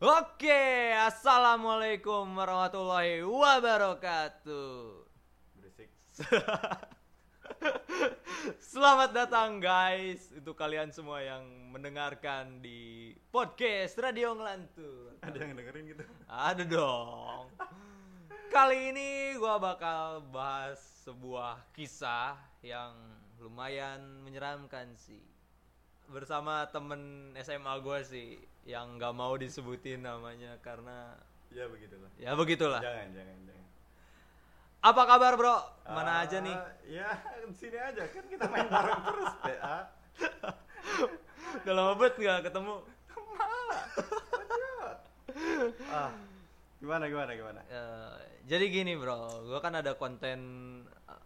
Oke, assalamualaikum warahmatullahi wabarakatuh. Berisik. Selamat datang guys untuk kalian semua yang mendengarkan di podcast Radio Ngelantur. Ada yang dengerin gitu? Ada dong. Kali ini gua bakal bahas sebuah kisah yang lumayan menyeramkan sih. Bersama temen SMA gue sih yang nggak mau disebutin namanya karena Ya begitulah. ya begitulah. Jangan, jangan, jangan. Apa kabar bro? Mana aja nih? Ya, sini aja kan kita main bareng terus, PA. Udah lama banget nggak ketemu. Ah, gimana, gimana, gimana? Eh, jadi gini bro, gue kan ada konten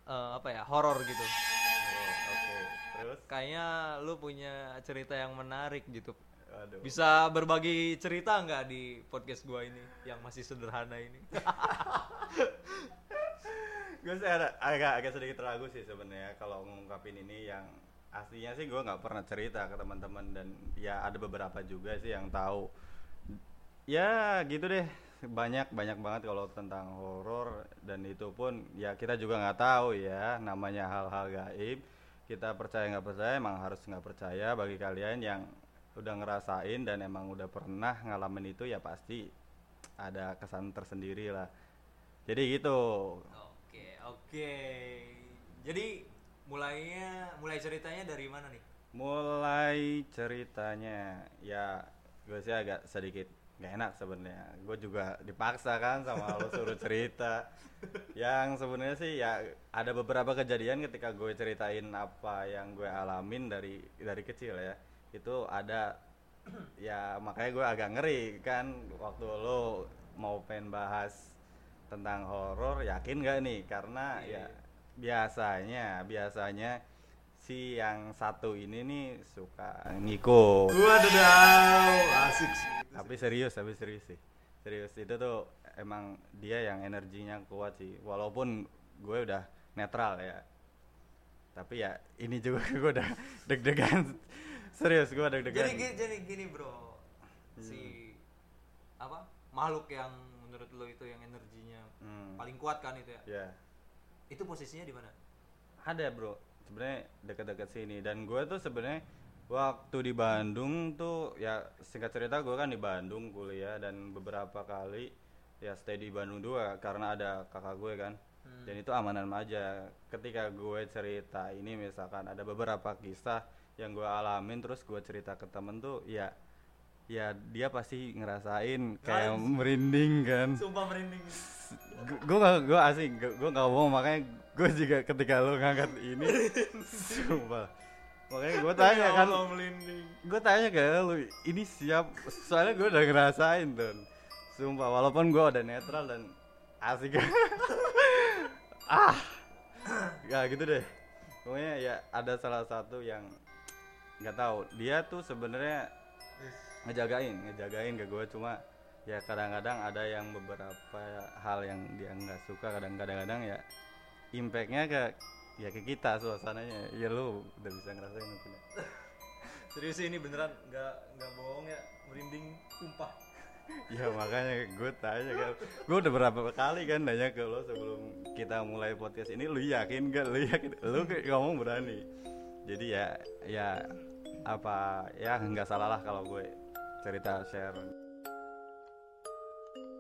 eh, apa ya horor gitu. Oh, Oke, terus? Kayaknya lu punya cerita yang menarik gitu. Aduh. Bisa berbagi cerita nggak di podcast gua ini yang masih sederhana ini? gue sih ada agak agak sedikit ragu sih sebenarnya kalau ngungkapin ini yang aslinya sih gue nggak pernah cerita ke teman-teman dan ya ada beberapa juga sih yang tahu ya gitu deh banyak banyak banget kalau tentang horor dan itu pun ya kita juga nggak tahu ya namanya hal-hal gaib kita percaya nggak percaya emang harus nggak percaya bagi kalian yang udah ngerasain dan emang udah pernah ngalamin itu ya pasti ada kesan tersendiri lah. Jadi gitu. Oke oke. Jadi mulainya mulai ceritanya dari mana nih? mulai ceritanya ya gue sih agak sedikit gak enak sebenarnya. Gue juga dipaksa kan sama lo suruh cerita. Yang sebenarnya sih ya ada beberapa kejadian ketika gue ceritain apa yang gue alamin dari dari kecil ya itu ada ya makanya gue agak ngeri kan waktu lo mau pengen bahas tentang horor yakin gak nih? Karena Iya. ya biasanya biasanya si yang satu ini nih suka ngikut. Waduh, asik sih. tapi serius tapi serius sih. Serius itu tuh emang dia yang energinya kuat sih. Walaupun gue udah netral ya. Tapi ya ini juga gue udah deg-degan serius gue deg-degan Jadi gini, jadi gini bro, si apa makhluk yang menurut lo itu yang energinya Hmm, paling kuat kan itu ya? ya Itu posisinya di mana? ada bro. Sebenarnya dekat-dekat sini. Dan gue tuh sebenarnya waktu di Bandung tuh ya singkat cerita gue kan di Bandung kuliah dan beberapa kali ya stay di Bandung juga karena ada kakak gue kan. Hmm. dan itu amanan aja. Ketika gue cerita ini misalkan ada beberapa kisah yang gue alamin terus gue cerita ke temen tuh ya ya dia pasti ngerasain kayak Guys. merinding kan Sumpah merinding. gue gak gue asing gue gak mau makanya gue juga ketika lo ngangkat ini sumpah makanya gue tanya kan Allah, merinding. gue tanya ke lu ini siap soalnya gue udah ngerasain don sumpah walaupun gue udah netral dan asik ah ya gitu deh pokoknya ya ada salah satu yang nggak tahu. Dia tuh sebenarnya ngejagain ngejagain ke gue cuma ya kadang-kadang ada yang beberapa hal yang dia nggak suka. Kadang-kadang ya impactnya ke ya ke kita suasananya. Ya lu udah bisa ngerasain mungkin. Serius ini beneran nggak nggak bohong ya. Merinding tumpah. ya makanya gue tanya kan. Gue udah berapa kali kan nanya ke lo sebelum kita mulai podcast ini. Lu yakin gak lu yakin? Lu kayak ngomong berani jadi ya ya apa ya nggak salah lah kalau gue cerita share.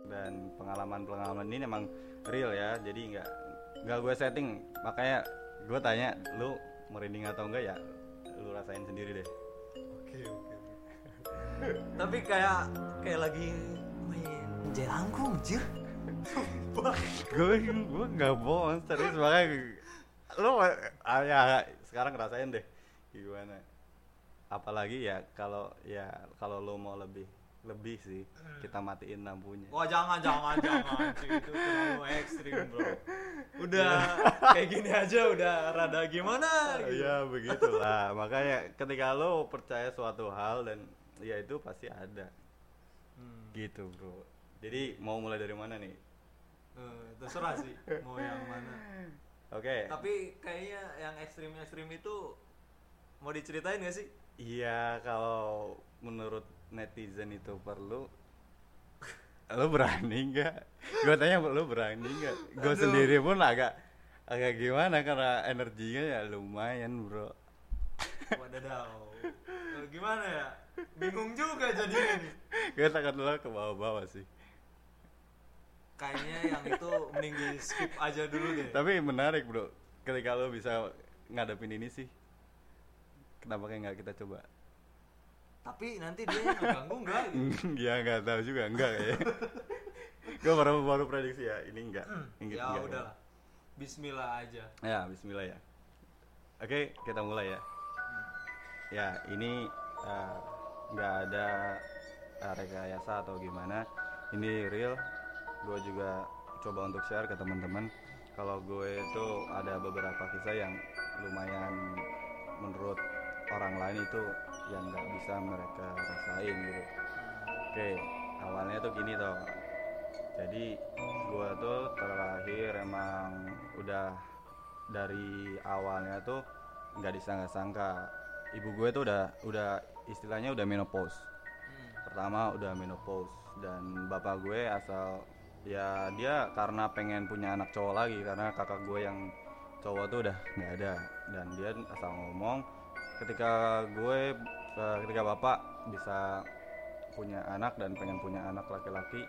Dan pengalaman-pengalaman ini emang real ya jadi nggak nggak gue setting. Makanya gue tanya lu merinding atau enggak? Ya lu rasain sendiri deh. Oke oke. Tapi kayak kayak lagi main jelangkung jir. gue gue nggak bohong serius. Makanya lo ah, ya sekarang ngerasain deh gimana apalagi ya kalau ya kalau lo mau lebih lebih sih kita matiin lampunya Wah jangan jangan jangan cuy. itu terlalu ekstrim bro. Udah kayak gini aja udah rada gimana gitu. ya begitulah makanya ketika lo percaya suatu hal dan ya itu pasti ada Hmm. gitu bro jadi mau mulai dari mana nih Eh, terserah sih mau yang mana. Oke Tapi kayaknya yang ekstrim-ekstrim itu mau diceritain gak sih? Iya, kalau menurut netizen itu perlu, lu berani nggak gue tanya lu berani nggak gue sendiri pun agak agak gimana karena energinya ya lumayan bro Wadadaw. Eh, Gimana ya? Bingung juga jadinya nih. gue takut lu ke bawah-bawah sih Kayaknya yang itu mending di skip aja dulu deh. tapi menarik bro ketika lu bisa ngadepin ini sih kenapa kayak nggak kita coba Tapi nanti dia yang ngeganggu enggak? gitu? ya nggak tahu juga enggak ya gue baru baru prediksi ya ini enggak Ini ya enggak, udahlah. Bismillah aja. Ya, bismillah ya. Oke, kita mulai ya. Ya, ini eh, nggak ada eh, rekayasa atau gimana. Ini real. Gue juga coba untuk share ke teman-teman. Kalau gue itu ada beberapa kisah yang lumayan menurut orang lain itu yang nggak bisa mereka rasain gitu. Oke, awalnya tuh gini toh. Jadi gua tuh terakhir emang udah dari awalnya tuh nggak disangka-sangka. Ibu gue tuh udah udah istilahnya udah menopause. Hmm. Pertama udah menopause dan bapak gue asal ya dia karena pengen punya anak cowok lagi karena kakak gue yang cowok tuh udah nggak ada. Dan dia asal ngomong ketika gue eh, ketika bapak bisa punya anak dan pengen punya anak laki-laki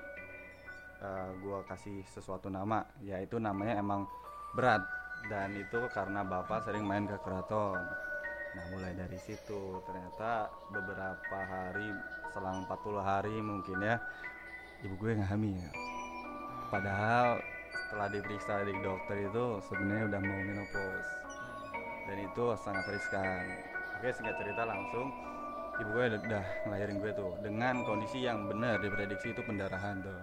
eh, gue kasih sesuatu nama yaitu namanya emang berat dan itu karena bapak sering main ke keraton. Nah mulai dari situ ternyata beberapa hari selang 40 hari mungkin ya ibu gue nggak hamil padahal setelah diperiksa di dokter itu sebenarnya udah mau menopause. Dan itu sangat riskan. Oke singkat cerita langsung ibu gue udah- ngelahirin gue tuh dengan kondisi yang benar diprediksi itu pendarahan tuh.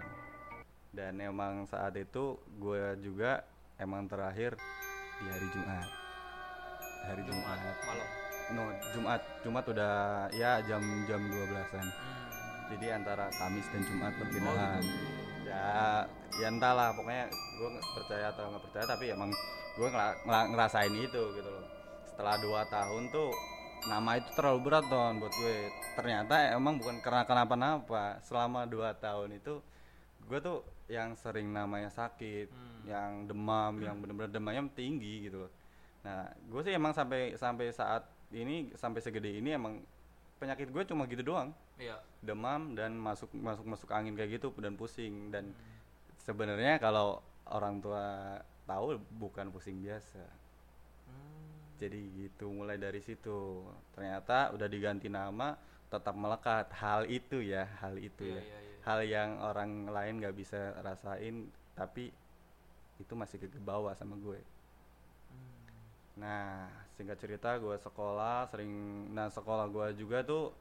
Dan emang saat itu gue juga emang terakhir di hari Jumat. Hari Jumat Jumat. malam. no Jumat. Jumat udah ya jam jam 12-an Hmm. jadi antara Kamis dan Jumat perpindahan. ya ya entahlah pokoknya gue percaya atau nggak percaya tapi emang gue ngerasain itu gitu loh. Setelah dua tahun tuh nama itu terlalu berat don buat gue. Ternyata emang bukan karena kenapa-napa. Selama dua tahun itu gue tuh yang sering namanya sakit Hmm. yang demam yang bener-bener demamnya tinggi gitu loh. Nah gue sih emang sampai sampai saat ini sampai segede ini emang penyakit gue cuma gitu doang. Iya. demam dan masuk masuk masuk angin kayak gitu dan pusing dan sebenarnya kalau orang tua tahu bukan pusing biasa Hmm. jadi gitu mulai dari situ ternyata udah diganti nama tetap melekat hal itu ya hal itu Iya, ya iya, iya. hal yang orang lain nggak bisa rasain tapi itu masih ke bawah sama gue Hmm. Nah, singkat cerita gue sekolah sering nah sekolah gue juga tuh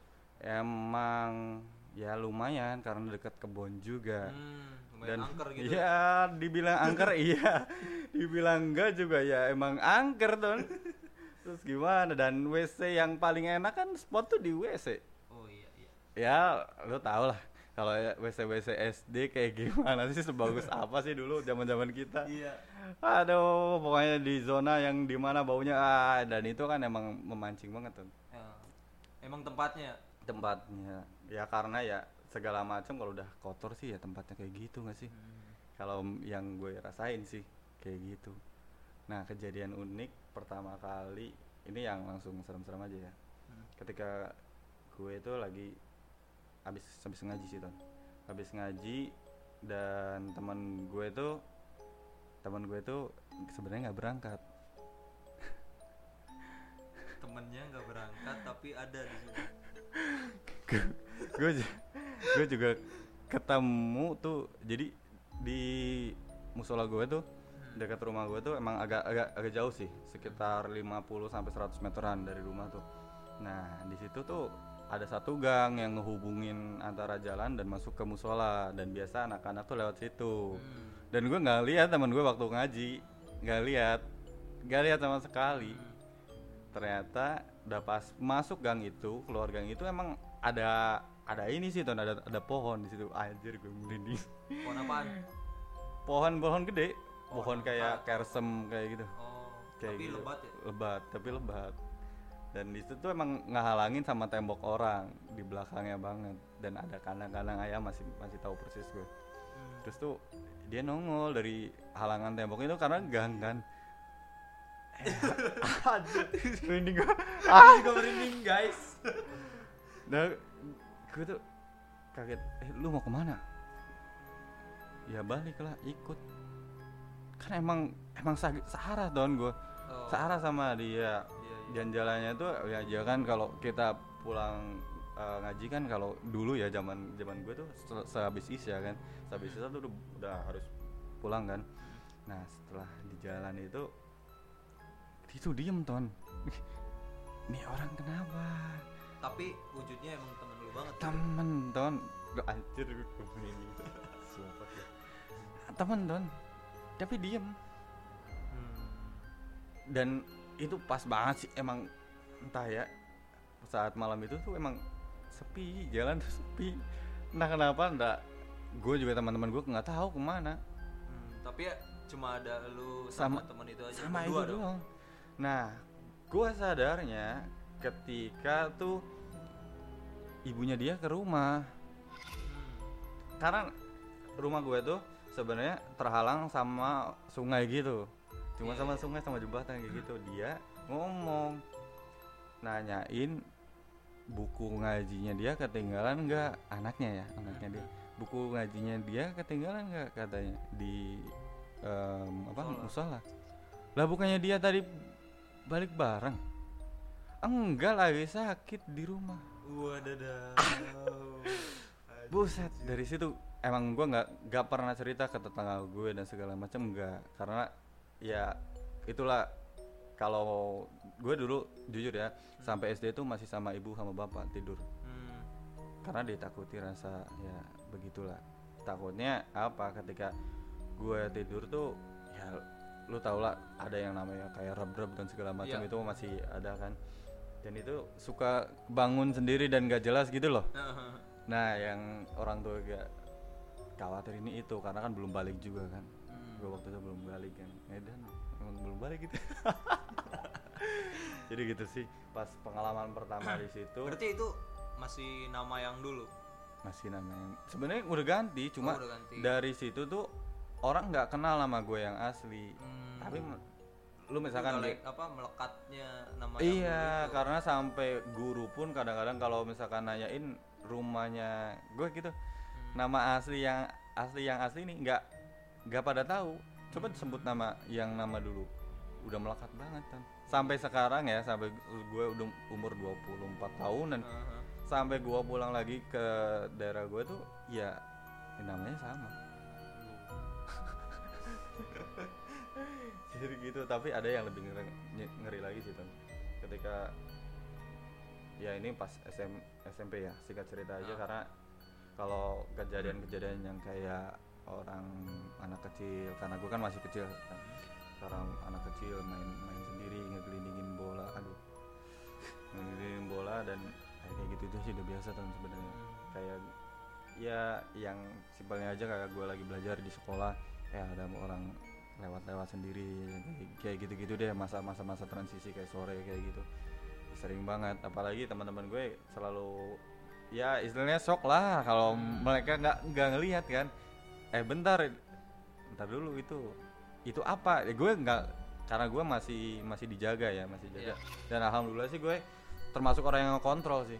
emang ya lumayan karena dekat kebun juga. Hmm, lumayan angker gitu. Iya, dibilang angker iya. Dibilang enggak juga ya emang angker tuh. Terus gimana dan WC yang paling enak kan spot tuh di WC. Oh iya iya. Ya, lu tau lah kalau ya WC WC SD kayak gimana sih sebagus apa sih dulu zaman-zaman kita. Iya. Aduh, pokoknya di zona yang di mana baunya ah dan itu kan emang memancing banget tuh Ya. Emang tempatnya. tempatnya. Ya karena ya segala macam kalau udah kotor sih ya tempatnya kayak gitu nggak sih? Hmm. Kalau yang gue rasain sih kayak gitu. Nah kejadian unik pertama kali ini yang langsung serem-serem aja ya. Hmm. Ketika gue itu lagi habis habis ngaji sih ton, habis ngaji dan teman gue tuh teman gue tuh sebenarnya nggak berangkat Temennya nggak berangkat tapi ada di situ. gue gue juga ketemu tuh jadi di musola gue tuh dekat rumah gue tuh emang agak agak agak jauh sih sekitar 50 sampai 100 meteran dari rumah tuh. Nah di situ tuh ada satu gang yang ngehubungin antara jalan dan masuk ke musola dan biasa anak-anak tuh lewat situ. Hmm. dan gue nggak lihat teman gue waktu ngaji nggak lihat nggak lihat sama sekali. Ternyata udah pas masuk gang itu keluar gang itu emang ada ada ini sih tuh ada ada pohon di situ. Anjir gue merinding. Pohon apaan? pohon pohon gede. Pohon Pohon kayak kersem kayak gitu. Oh, kayak tapi gitu. lebat ya. lebat tapi lebat. Dan di situ tuh emang ngehalangin sama tembok orang di belakangnya banget. Dan ada kandang-kandang ayam masih masih tahu persis gue terus tuh dia nongol dari halangan tembok itu karena gang kan? Merinding ah juga merinding guys. Nah gue tuh kaget eh lu mau ke mana? Ya balik lah ikut. Kan emang emang searah don gue oh, searah sama dia iya, iya. dan jalannya tuh ya aja kan kalau kita pulang eh, ngaji kan kalau dulu ya zaman zaman gue tuh se- sehabis isya kan. Sehabis isya tuh udah, udah harus pulang kan. Nah setelah di jalan itu itu diem ton. Nih orang kenapa? Tapi wujudnya emang temen banget. Temen ton. Duh, anjir gue ini. Sumpah ya. temen ton. Tapi diem. Hmm. dan itu pas banget sih emang entah ya saat malam itu tuh emang sepi jalan tuh sepi. Nah kenapa enggak gue juga teman-teman gue nggak tahu ke mana. Hmm, tapi ya cuma ada lu sama, Sama- temen itu aja sama itu dong. doang. Nah gue sadarnya ketika tuh ibunya dia ke rumah. Karena rumah gue tuh sebenarnya terhalang sama sungai gitu. Cuma sama iya. sungai sama jembatan kayak gitu. Dia ngomong nanyain buku ngajinya dia ketinggalan nggak? Anaknya ya anaknya dia. Buku ngajinya dia ketinggalan nggak? Katanya di em, apa? Musola. Lah bukannya dia tadi balik bareng? Enggak lagi sakit di rumah Wadadah. Buset, dari situ emang gua nggak nggak pernah cerita ke tetangga gue dan segala macam nggak karena ya itulah kalau gue dulu jujur ya sampai SD tuh masih sama ibu sama bapak tidur Hmm. karena ditakuti rasa ya begitulah takutnya apa ketika gue tidur tuh ya lu tau lah ada yang namanya kayak reb-reb dan segala macam Iya. itu masih ada kan dan itu suka bangun sendiri dan gak jelas gitu loh Nah, yang orang tua gak khawatir ini itu karena kan belum balik juga kan. Hmm. Gue waktu itu belum balik kan. Medan emang belum balik gitu. Jadi gitu sih. Pas pengalaman pertama di situ Berarti itu masih nama yang dulu. masih namanya. Sebenarnya udah ganti, cuma Oh, udah ganti. dari situ tuh orang nggak kenal nama gue yang asli. Hmm. Tapi lu misalkan Udah like, apa melekatnya nama Iya, itu. karena sampai guru pun kadang-kadang kalau misalkan nanyain rumahnya gue gitu, Hmm. nama asli yang asli yang asli nih nggak nggak pada tahu. Coba sebut nama yang nama dulu. Udah melekat banget kan. Sampai sekarang ya, sampai gue udah umur 24 tahun dan Aha. sampai gue pulang lagi ke daerah gue tuh ya namanya sama. Jadi gitu, tapi ada yang lebih ngeri, ngeri lagi sih Ton. Ketika ya ini pas SM, SMP ya, singkat cerita aja Ah. karena kalau kejadian-kejadian yang kayak orang anak kecil, karena gue kan masih kecil, kan. sekarang anak kecil main-main sendiri ngegelindingin bola, aduh, ngegelindingin bola dan kayak gitu itu sih udah biasa Ton sebenarnya. Kayak ya yang simpelnya aja kayak gue lagi belajar di sekolah, ya ada orang lewat-lewat sendiri kayak- gitu-gitu deh masa-masa masa transisi kayak sore kayak gitu. Sering banget apalagi teman-teman gue selalu ya istilahnya shock lah kalau Hmm. mereka nggak nggak ngelihat kan. Eh bentar bentar dulu itu itu apa? Ya gue nggak karena gue masih masih dijaga ya masih jaga. Dan alhamdulillah sih gue termasuk orang yang kontrol sih.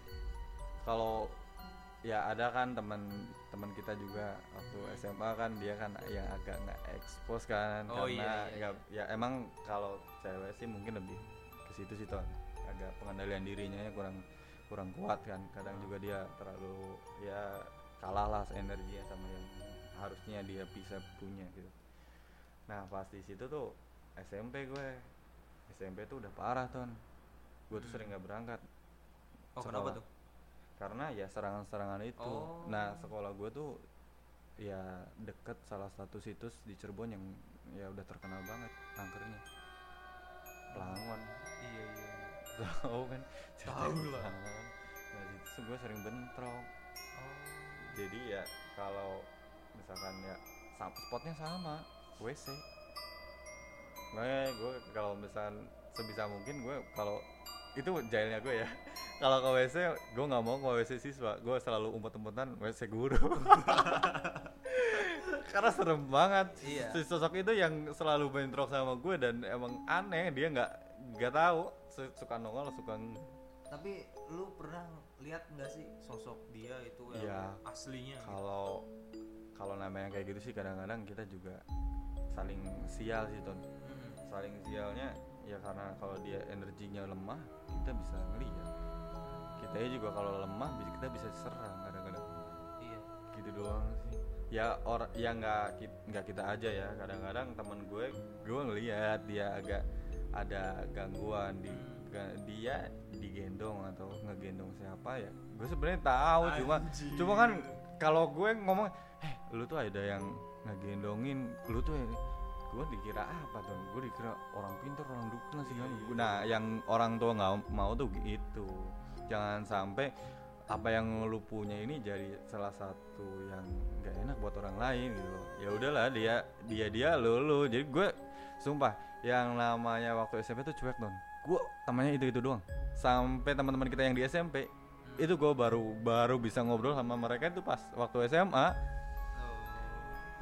Kalau ya ada kan teman teman kita juga waktu SMA kan dia kan yang agak nggak expose kan Oh, karena iya, iya, nggak- ya emang kalau cewek sih mungkin lebih ke situ sih tuh agak pengendalian dirinya ya kurang kurang kuat kan. Kadang juga dia terlalu ya kalah lah energinya sama yang harusnya dia bisa punya gitu. Nah pas di situ tuh SMP gue. SMP tuh udah parah ton. Gue tuh Hmm. sering nggak berangkat. Oh, kenapa tuh? Karena ya serangan-serangan itu Oh. nah sekolah gue tuh ya deket salah satu situs di Cirebon yang ya udah terkenal banget angkernya Pelangon Iya, iya. tahu kan Tahu lah. Nah di situ gue sering bentrok Oh. jadi ya kalau misalkan ya spotnya sama WC makanya gue kalau misalkan sebisa mungkin gue kalau itu jahilnya gue ya kalau ke WC gue nggak mau ke WC siswa gue selalu umpet-umpetan WC guru karena serem banget Iya. si sosok itu yang selalu bentrok sama gue dan emang aneh dia nggak nggak tahu su- suka nongol suka Tapi lu pernah lihat nggak sih sosok dia itu yang Iya. aslinya? gitu? kalau kalau namanya kayak gitu sih kadang-kadang kita juga saling sial sih ton Hmm. saling sialnya ya karena kalau dia energinya lemah kita bisa ngeliat. Kita juga kalau lemah kita bisa serang kadang-kadang. Iya. gitu doang sih. Ya orang ya nggak nggak kita aja ya. Kadang-kadang temen gue gue ngeliat dia agak ada gangguan di ga- dia digendong atau ngegendong siapa ya gue sebenarnya tahu. Cuma cuma kan kalau gue ngomong eh lu tuh ada yang ngegendongin lu tuh gue dikira apa tuh gue dikira orang pintar orang dukun sih nah yang orang tua nggak mau tuh gitu. Jangan sampai apa yang lu punya ini jadi salah satu yang nggak enak buat orang lain gitu loh. ya udahlah dia dia dia lu lu. Jadi gue sumpah yang namanya waktu SMP tuh cuek don. Gue temannya itu itu doang. Sampai teman-teman kita yang di SMP itu gue baru baru bisa ngobrol sama mereka itu pas waktu SMA Oh.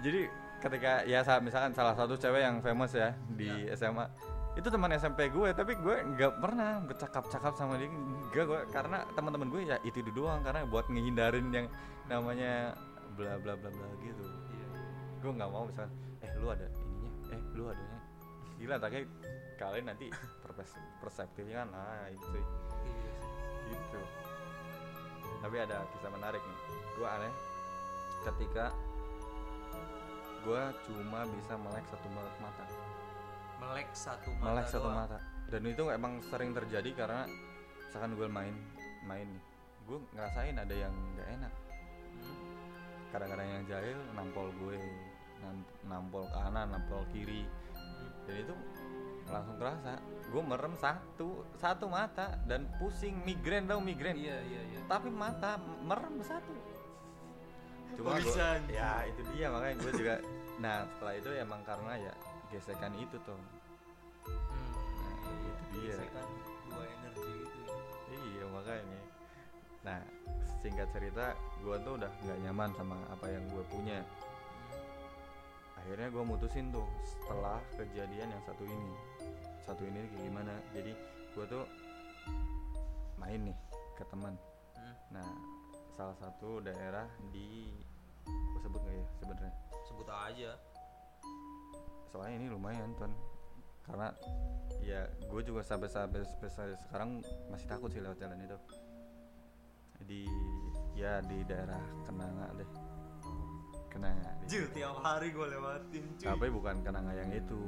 jadi ketika ya sa- misalkan salah satu cewek yang famous ya di SMA itu teman SMP gue tapi gue nggak pernah bercakap-cakap sama dia enggak gue karena teman-teman gue ya itu itu doang karena buat ngehindarin yang namanya bla bla bla bla gitu. Iya. gue nggak mau misalkan eh lu ada ininya eh lu adanya gila tapi kalian nanti perseptifnya kan ah itu Iya gitu. Tapi ada kisah menarik nih. Gue aneh ketika gue cuma bisa melek satu melek mata Melek satu mata. melek satu doang. mata dan itu emang sering terjadi karena misalkan gue main main nih gue ngerasain ada yang nggak enak Hmm. kadang-kadang yang jahil nampol gue nam- nampol kanan nampol kiri Hmm. dan itu langsung kerasa gue merem satu satu mata dan pusing migrain tau migrain Iya iya iya. tapi mata merem satu Bisa, gua- ya itu dia makanya gue juga. Nah setelah itu emang karena ya gesekan itu tuh. Hmm. nah, itu dia. Gesekan dua energi itu. ya. iya makanya. Nah singkat cerita gue tuh udah nggak nyaman sama apa yang gue punya. Akhirnya gue mutusin tuh setelah kejadian yang satu ini. Satu ini kayak gimana? Jadi gue tuh main nih ke teman. Hmm. nah salah satu daerah di gue sebut nggak ya sebenarnya Sebut aja. soalnya ini lumayan ton karena ya gue juga sampai sampai sampai sekarang masih takut sih lewat jalan itu di ya di daerah Kenanga deh Kenanga Jil tiap hari gue lewatin cuy. tapi bukan Kenanga yang itu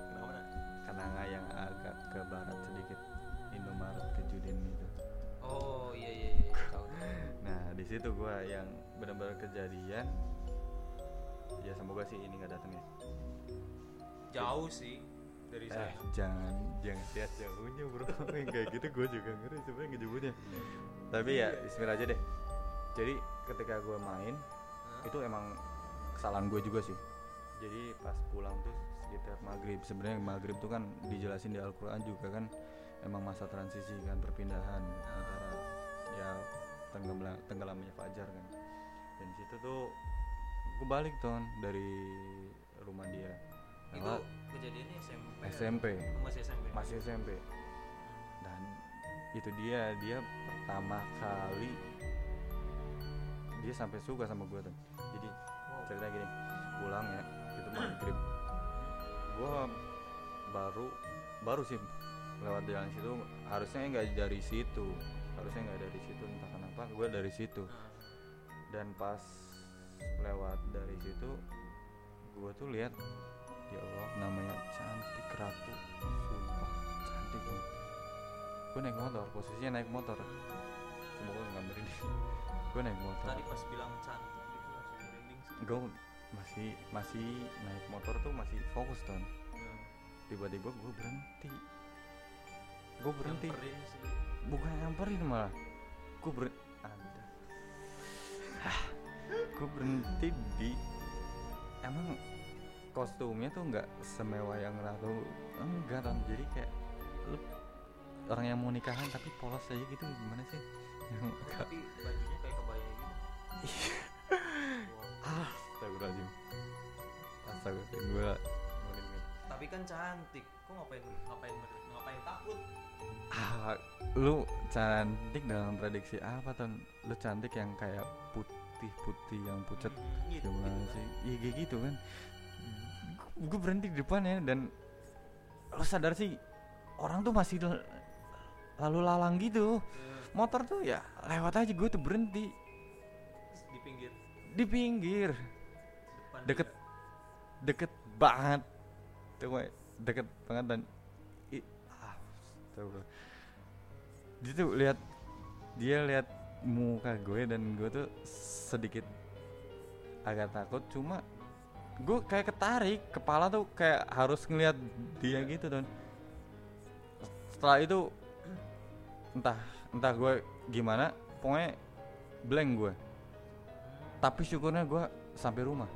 Kenapa? Nak? Kenanga yang agak ke barat sedikit Indomaret ke Judin itu di situ gue yang benar-benar kejadian. Ya semoga sih ini nggak datang ya. Jauh sih dari eh sana. jangan jangan lihat jauhnya bro. Kayak gitu gue juga ngeri sebenarnya ngejebutnya tapi ya Bismillah aja deh. Jadi ketika gue main Hah? itu emang kesalahan gue juga sih. Jadi pas pulang tuh sekitar maghrib sebenarnya maghrib tuh kan dijelasin di Al-Quran juga kan emang masa transisi kan perpindahan antara ya tenggelam tenggelamnya fajar kan. Dan situ tuh gue balik tuh dari rumah dia. Itu Lewat kejadiannya SMP. SMP Oh, masih SMP. masih SMP dan itu dia dia pertama kali dia sampai suka sama gue tuh jadi Wow. cerita gini pulang ya itu maghrib. Gue baru baru sih lewat jalan situ harusnya nggak dari situ harusnya nggak dari situ entah kenapa. Gue dari situ. Nah, dan pas lewat dari situ gue tuh lihat ya Allah namanya cantik ratu. Sumpah cantik gue naik motor posisinya naik motor. Semoga nggak merinding. Gue naik motor. Tadi pas bilang cantik gitu langsung merinding gue masih masih naik motor tuh masih fokus ton. Hmm. tiba-tiba gue berhenti gue berhenti. Nyamperin sih. bukan nyamperin malah. Gue ber gue berhenti di emang kostumnya tuh nggak semewah yang ratu enggak kan jadi kayak lu orang yang mau nikahan tapi polos aja gitu. Gimana sih? Yang Tapi bajunya kayak kebaya gitu. Wow. Astagfirullahaladzim. Astaga gue Tapi kan cantik. Kok ngapain ngapain ngapain takut? ah lu cantik dalam prediksi apa ton? Lu cantik yang kayak putih putih yang pucat Gitu. gimana sih? Iya kayak gitu kan? Gue berhenti di depannya dan lo sadar sih orang tuh masih lalu lalang gitu. Eh, motor tuh ya lewat aja gue tuh berhenti. Di pinggir? Di pinggir. Depan Deket. dia. deket banget. Tuh deket banget dan astagfirullah. dia tuh lihat dia lihat muka gue dan gue tuh sedikit agak takut. Cuma gue kayak ketarik kepala tuh kayak harus ngelihat dia gitu don setelah itu entah entah gue gimana pokoknya blank gue. Tapi syukurnya gue sampai rumah.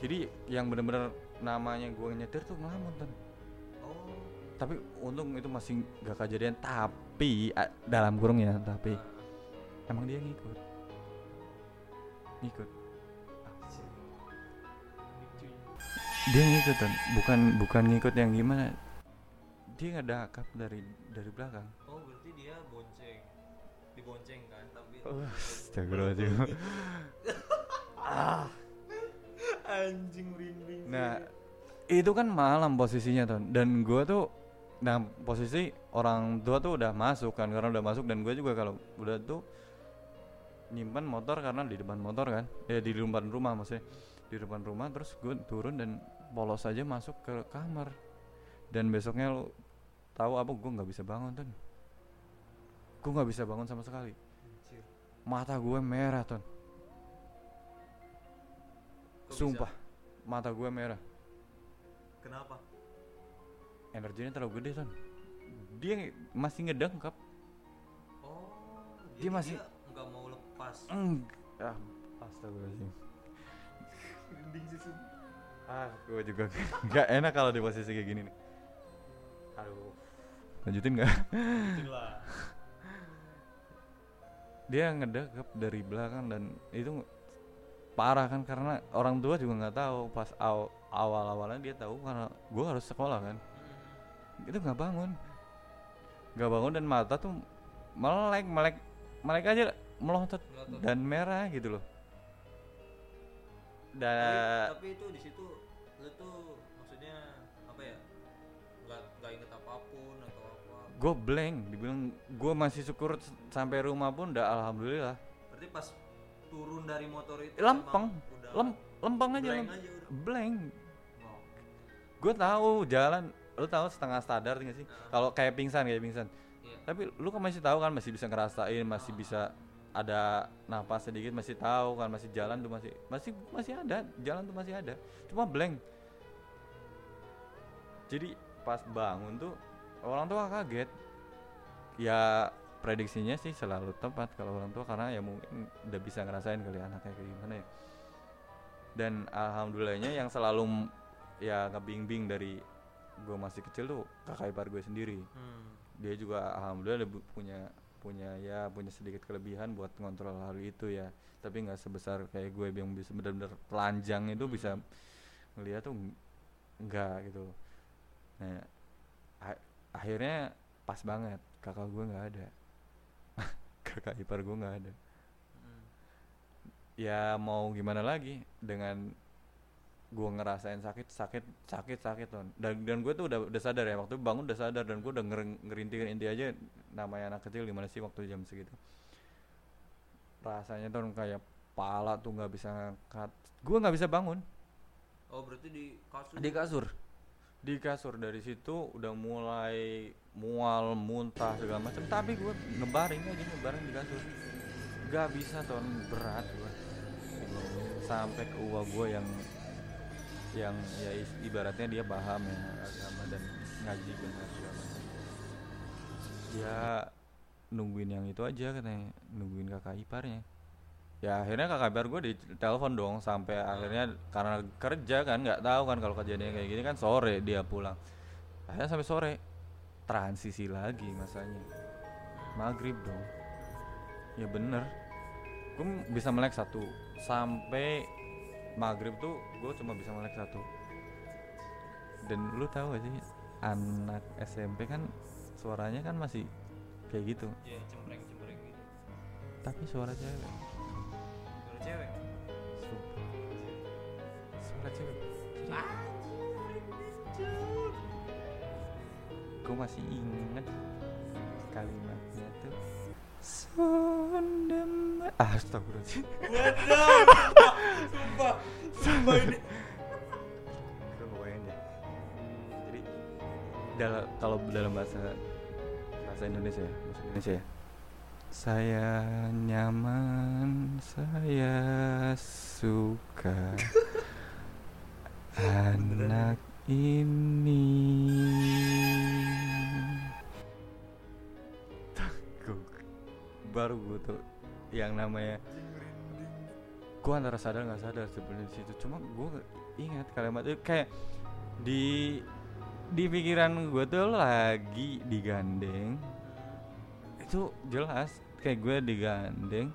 Jadi yang bener-bener namanya gue nyetir tuh ngelamun Ton. Oh. tapi untung itu masih gak kejadian tapi dalam kurung ya tapi emang dia ngikut ngikut dia ngikut Ton. bukan bukan ngikut yang gimana dia nggak dakap dari dari belakang Oh, berarti dia bonceng. Dibonceng kan, tapi Astagfirullahaladzim anjing merinding. Nah, itu kan malam posisinya tuh dan gua tuh nah posisi orang tua tuh udah masuk kan karena udah masuk dan gue juga kalau udah tuh nyimpan motor karena di depan motor kan. Ya di depan rumah maksudnya. Di depan rumah terus gue turun dan polos aja masuk ke kamar. Dan besoknya lo tahu apa? Gue nggak bisa bangun tuh gue nggak bisa bangun sama sekali. Mata gue merah ton. Kok sumpah. Bisa? mata gue merah. Kenapa? Energinya terlalu gede ton. Dia masih ngedengkap Oh, Dia jadi masih- nggak mau lepas. Eng ah astagfirullahaladzim. Sun. ah gue juga nggak enak kalau di posisi kayak gini nih. Aduh. Lanjutin nggak? Itulah. dia ngedekap dari belakang dan itu parah kan karena orang tua juga nggak tahu pas aw awal awalnya dia tahu karena gue harus sekolah kan itu nggak bangun. Nggak bangun dan mata tuh melek melek melek aja melotot dan merah gitu loh. Tapi, dan tapi itu di situ lu tuh maksudnya apa ya? Nggak nggak inget apa pun atau apa. gue blank dibilang gue masih syukur sampai rumah pun udah alhamdulillah. Berarti pas turun dari motor itu lempeng lem lempeng aja blank lem- aja blank. Gue tahu jalan lu tahu setengah sadar nggak sih? Nah. kalau kayak pingsan kayak pingsan. Iya. tapi lu kan masih tahu kan masih bisa ngerasain masih bisa ada napas sedikit masih tahu kan masih jalan tuh masih masih masih ada jalan tuh masih ada. Cuma blank. Jadi pas bangun tuh orang tua kaget. Ya prediksinya sih selalu tepat kalau orang tua karena ya mungkin udah bisa ngerasain kali anaknya kayak gimana ya. Dan alhamdulillahnya yang selalu ya ngebing-bing dari gue masih kecil tuh kakak ipar gue sendiri. Hmm. dia juga alhamdulillah bu- punya punya ya punya sedikit kelebihan buat ngontrol hal itu ya. Tapi nggak sebesar kayak gue yang bisa benar-benar telanjang itu bisa ngeliat tuh ng- enggak gitu. Nah akhirnya pas banget kakak gue nggak ada. Kakak ipar gue nggak ada. Hmm. ya mau gimana lagi dengan gue ngerasain sakit sakit sakit sakit ton. Dan dan gue tuh udah udah sadar ya waktu bangun udah sadar dan gue udah nger- ngerintihin inti aja namanya anak kecil gimana sih waktu jam segitu. Rasanya tuh kayak pala tuh nggak bisa ngangkat. Gue nggak bisa bangun. Oh, berarti di kasur. di kasur? Di kasur. Dari situ udah mulai mual muntah segala macam tapi gue ngebaring aja ngebaring di kasur. Nggak bisa ton. Berat gue sampai ke uang gue yang yang ya ibaratnya dia paham ya agama dan ngaji benar segala ya nungguin yang itu aja katanya nungguin kakak iparnya. Ya akhirnya kakak ipar gue di telepon dong sampai akhirnya karena kerja kan nggak tahu kan kalau kejadian kayak gini kan sore dia pulang. Akhirnya sampai sore transisi lagi masanya. Maghrib dong. Ya bener. Gue bisa melek satu sampai maghrib tuh gue cuma bisa melek satu. Dan lu tahu gak sih anak SMP kan suaranya kan masih kayak gitu. Iya, cempreng-cempreng gitu. tapi suara cewek. Suara cewek. suara cewek? Gue masih inget kalimatnya tuh. Sondem ah, Astagfirullahaladzim Waduh, sumpah, sumpah ini. Gue ngebayangin deh Jadi dalam kalau dalam bahasa bahasa Indonesia ya, bahasa Indonesia ya. Saya nyaman, saya suka anak ini. Baru gue tuh yang namanya gue antara sadar nggak sadar sebenarnya di situ. Cuma gue ingat kalimat itu kayak di di pikiran gue tuh lagi digandeng. Itu jelas kayak gue digandeng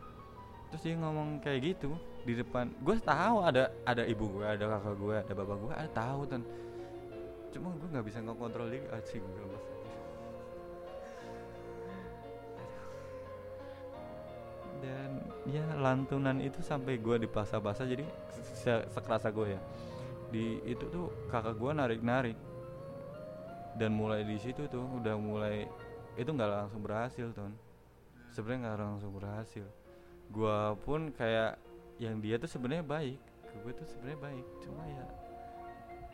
terus dia ngomong kayak gitu di depan. Gue tahu ada ada ibu gue ada kakak gue ada bapak gue ada tahu kan cuma gue nggak bisa ngontrol dia aja gue ya lantunan itu sampai gue dipaksa-paksa jadi se- sekerasa gue ya. Di itu tuh kakak gue narik-narik. Dan mulai di situ tuh udah mulai itu nggak langsung berhasil ton. Sebenarnya nggak langsung berhasil. Gue pun kayak yang dia tuh sebenarnya baik gue tuh sebenarnya baik. Cuma ya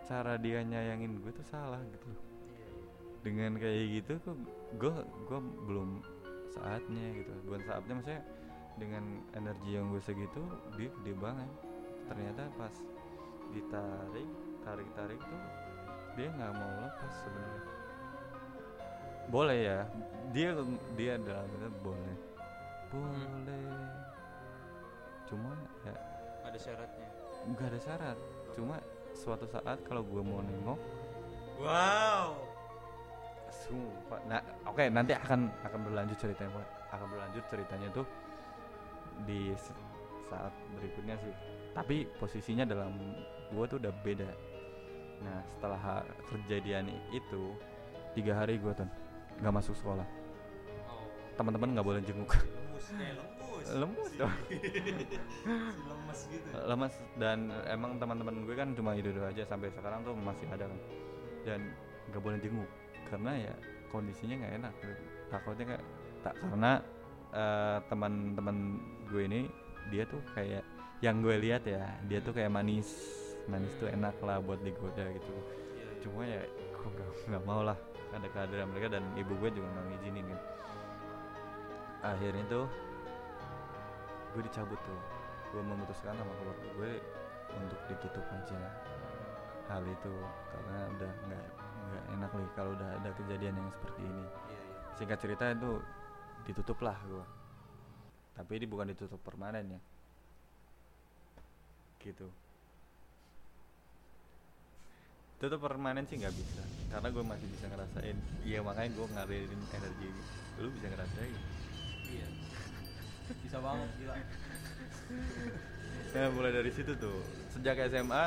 cara dia nyayangin gue tuh salah gitu. Dengan kayak gitu kok gue gue belum saatnya gitu. Bukan saatnya maksudnya dengan energi yang gue segitu dia gede banget ternyata pas ditarik tarik tarik tuh dia nggak mau lepas sebenarnya boleh ya dia dia dalam itu boleh boleh cuma ya Ada syaratnya. nggak ada syarat cuma suatu saat kalau gue mau nengok Wow. Sumpah. Nah, oke nanti akan akan berlanjut ceritanya. Akan berlanjut ceritanya tuh di saat berikutnya sih. Tapi posisinya dalam gua tuh udah beda. Nah, setelah kejadian itu tiga hari gua tuh nggak masuk sekolah. Oh, Teman-teman nggak boleh jenguk. lemus kayak lemus. Lemus dong. Si lemes gitu. Lemas dan emang teman-teman gue kan cuma itu aja sampai sekarang tuh masih ada kan. Dan nggak boleh jenguk karena ya kondisinya nggak enak takutnya kayak tak karena eh, teman-teman gue ini dia tuh kayak yang gue lihat ya dia tuh kayak manis manis tuh enak lah buat digoda gitu Iya, iya. cuma ya gue nggak nggak mau lah ada kehadiran mereka dan ibu gue juga nggak ngizinin kan akhirnya tuh gue dicabut tuh gue memutuskan sama keluarga gue untuk ditutup aja hal itu karena udah nggak nggak enak nih kalau udah ada kejadian yang seperti ini iya. singkat cerita itu ditutup lah gue tapi ini bukan ditutup permanen ya. Gitu. Tutup permanen sih nggak bisa. Karena gue masih bisa ngerasain. Iya makanya gue ngalirin energi lu bisa ngerasain. Iya. Bisa banget gila. Nah mulai dari situ tuh. Sejak SMA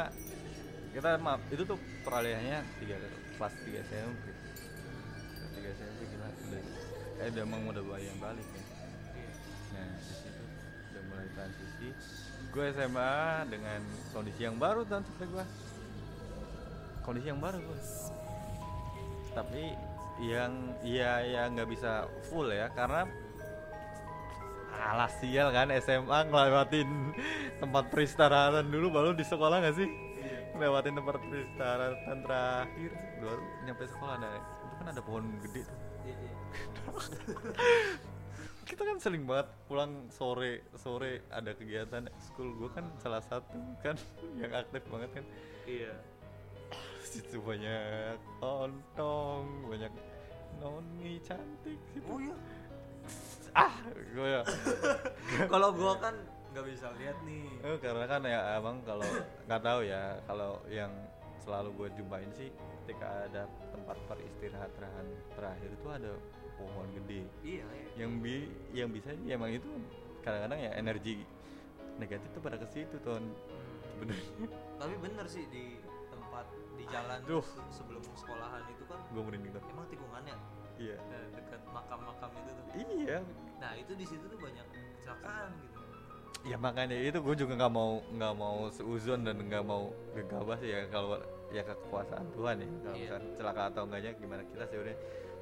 kita maaf itu tuh peralihannya tiga kelas tiga SMP kelas tiga SMP gila udah eh udah emang udah bayang balik ya. Iya. nah di situ udah mulai transisi. Gue SMA dengan kondisi yang baru dan seperti gue kondisi yang baru gue tapi yang ya ya nggak bisa full ya karena alah sial kan SMA ngelewatin tempat peristirahatan dulu baru di sekolah nggak sih? Ngelewatin tempat peristirahatan terakhir. Baru nyampe sekolah ada itu kan ada pohon gede tuh. Iya, iya. kita kan sering banget pulang sore sore ada kegiatan school gue kan salah satu kan yang aktif banget kan Iya. situ banyak ontong banyak noni cantik situ Oh iya. ah gue ya Kalau gua kan nggak bisa lihat nih. Eh, karena kan ya emang kalau nggak tahu ya kalau yang selalu gue jumpain sih ketika ada tempat peristirahatan terakhir itu ada pohon gede. Iya, iya. yang bi yang bisa ya emang itu kadang-kadang ya energi negatif tuh pada ke situ ton. Hmm. sebenarnya. Tapi bener sih di tempat di jalan Aduh. se- sebelum sekolahan itu kan gue merinding tuh emang tikungannya? Iya. Nah, dekat makam-makam itu tuh. Iya. Nah itu di situ tuh banyak kecelakaan gitu. Ya makanya itu gue juga nggak mau nggak mau seuzon dan nggak mau gegabah sih ya kalau ya kekuasaan Tuhan ya. Kalau Iya. misalkan celaka atau enggaknya gimana kita udah.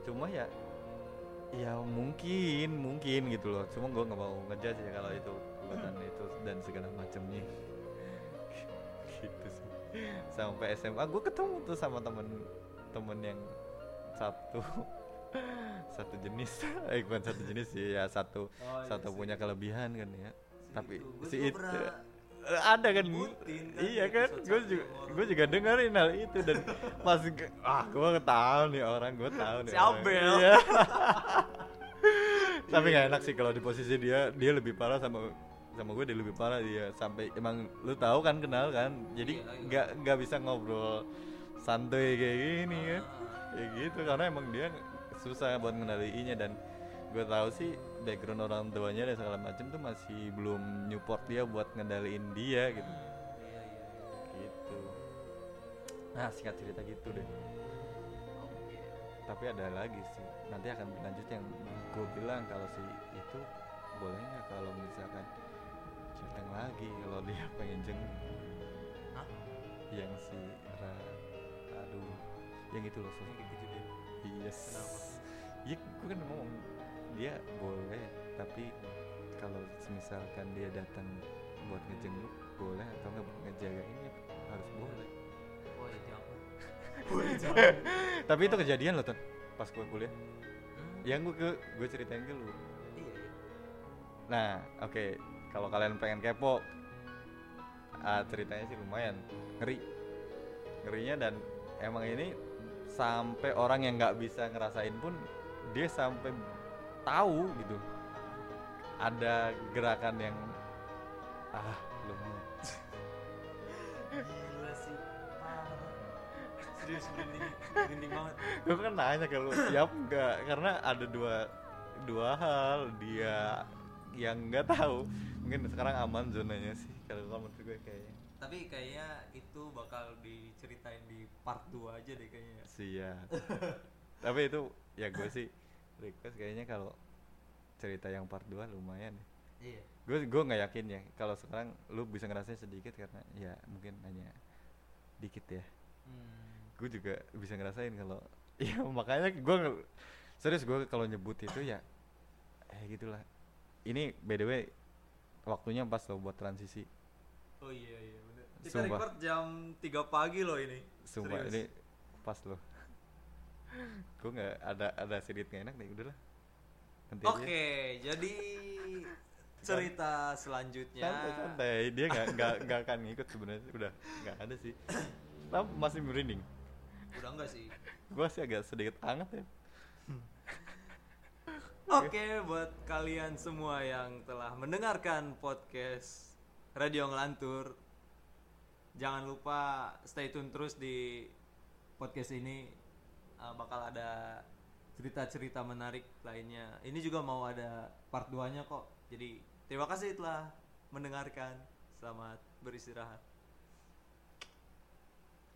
Cuma ya ya mungkin mungkin gitu loh. Cuma gue nggak mau ngejudge ya kalau itu perbuatan itu dan segala macamnya gitu sih. Sampai SMA gue ketemu tuh sama temen temen yang satu. Satu jenis. Eh bukan satu jenis sih ya satu Oh, iya satu sih. punya kelebihan kan ya. Tapi itu. Si itu ada kan kan iya kan gue juga gue juga dengerin hal itu dan pas ah gue tahu nih orang gue tahu nih Si. Abel. Iya. tapi nggak enak sih kalau di posisi dia dia lebih parah sama sama gue dia lebih parah dia sampai emang lu tahu kan kenal kan jadi Iya, iya. nggak nggak bisa ngobrol santuy kayak gini kan Ah. ya gitu karena emang dia susah buat ngendaliinnya dan gue tahu sih background orang tuanya dan segala macam tuh masih belum nyupport dia buat ngendaliin dia gitu Hmm, iya iya iya. gitu nah singkat cerita gitu deh tapi ada lagi sih nanti akan berlanjut yang gue bilang kalau si itu boleh nggak kalau misalkan ceritain lagi kalau dia pengen jenguk Hah? yang si Ra aduh yang itu loh Yang kayak gitu deh. yes Kenapa? ya gue kan ngomong dia boleh tapi kalau misalkan dia datang buat ngejenguk boleh atau nggak buat ngejagain ya harus boleh Wah jangan. Boleh jangan. tapi itu kejadian loh tuh pas gue kuliah Hmm, yang gue ke gue ceritain ke lu Iya iya. nah oke kalau kalian pengen kepo ah, ceritanya sih lumayan ngeri ngerinya dan emang ini sampai orang yang nggak bisa ngerasain pun dia sampai tahu gitu ada gerakan yang ah lumayan Gila sih. Serius merinding, merinding banget. gue kan nanya ke lu siap nggak karena ada dua dua hal dia yang nggak tahu mungkin sekarang aman zonanya sih kalau menurut gue kayaknya Tapi kayaknya itu bakal diceritain di part 2 aja deh kayaknya. siap tapi itu ya gue sih request kayaknya kalau cerita yang part 2 lumayan ya Iya. gue gue nggak yakin ya kalau sekarang lu bisa ngerasain sedikit karena ya mungkin hanya dikit ya Hmm. gue juga bisa ngerasain kalau ya makanya gue serius gue kalau nyebut itu ya eh gitulah ini by the way waktunya pas lo buat transisi Oh iya iya bener. Kita Sumpah. record jam 3 pagi loh ini. sumpah Serius. ini pas lo gue nggak ada ada sedikit nggak enak nih udahlah nanti. Oke, jadi cerita selanjutnya. santai santai dia nggak nggak nggak akan ngikut sebenarnya udah nggak ada sih tapi masih merinding Udah enggak sih? gue sih agak sedikit hangat ya Oke, buat kalian semua yang telah mendengarkan podcast Radio Ngelantur, jangan lupa stay tune terus di podcast ini. Uh, bakal ada cerita-cerita menarik lainnya. Ini juga mau ada part 2-nya kok. Jadi, terima kasih telah mendengarkan. Selamat beristirahat.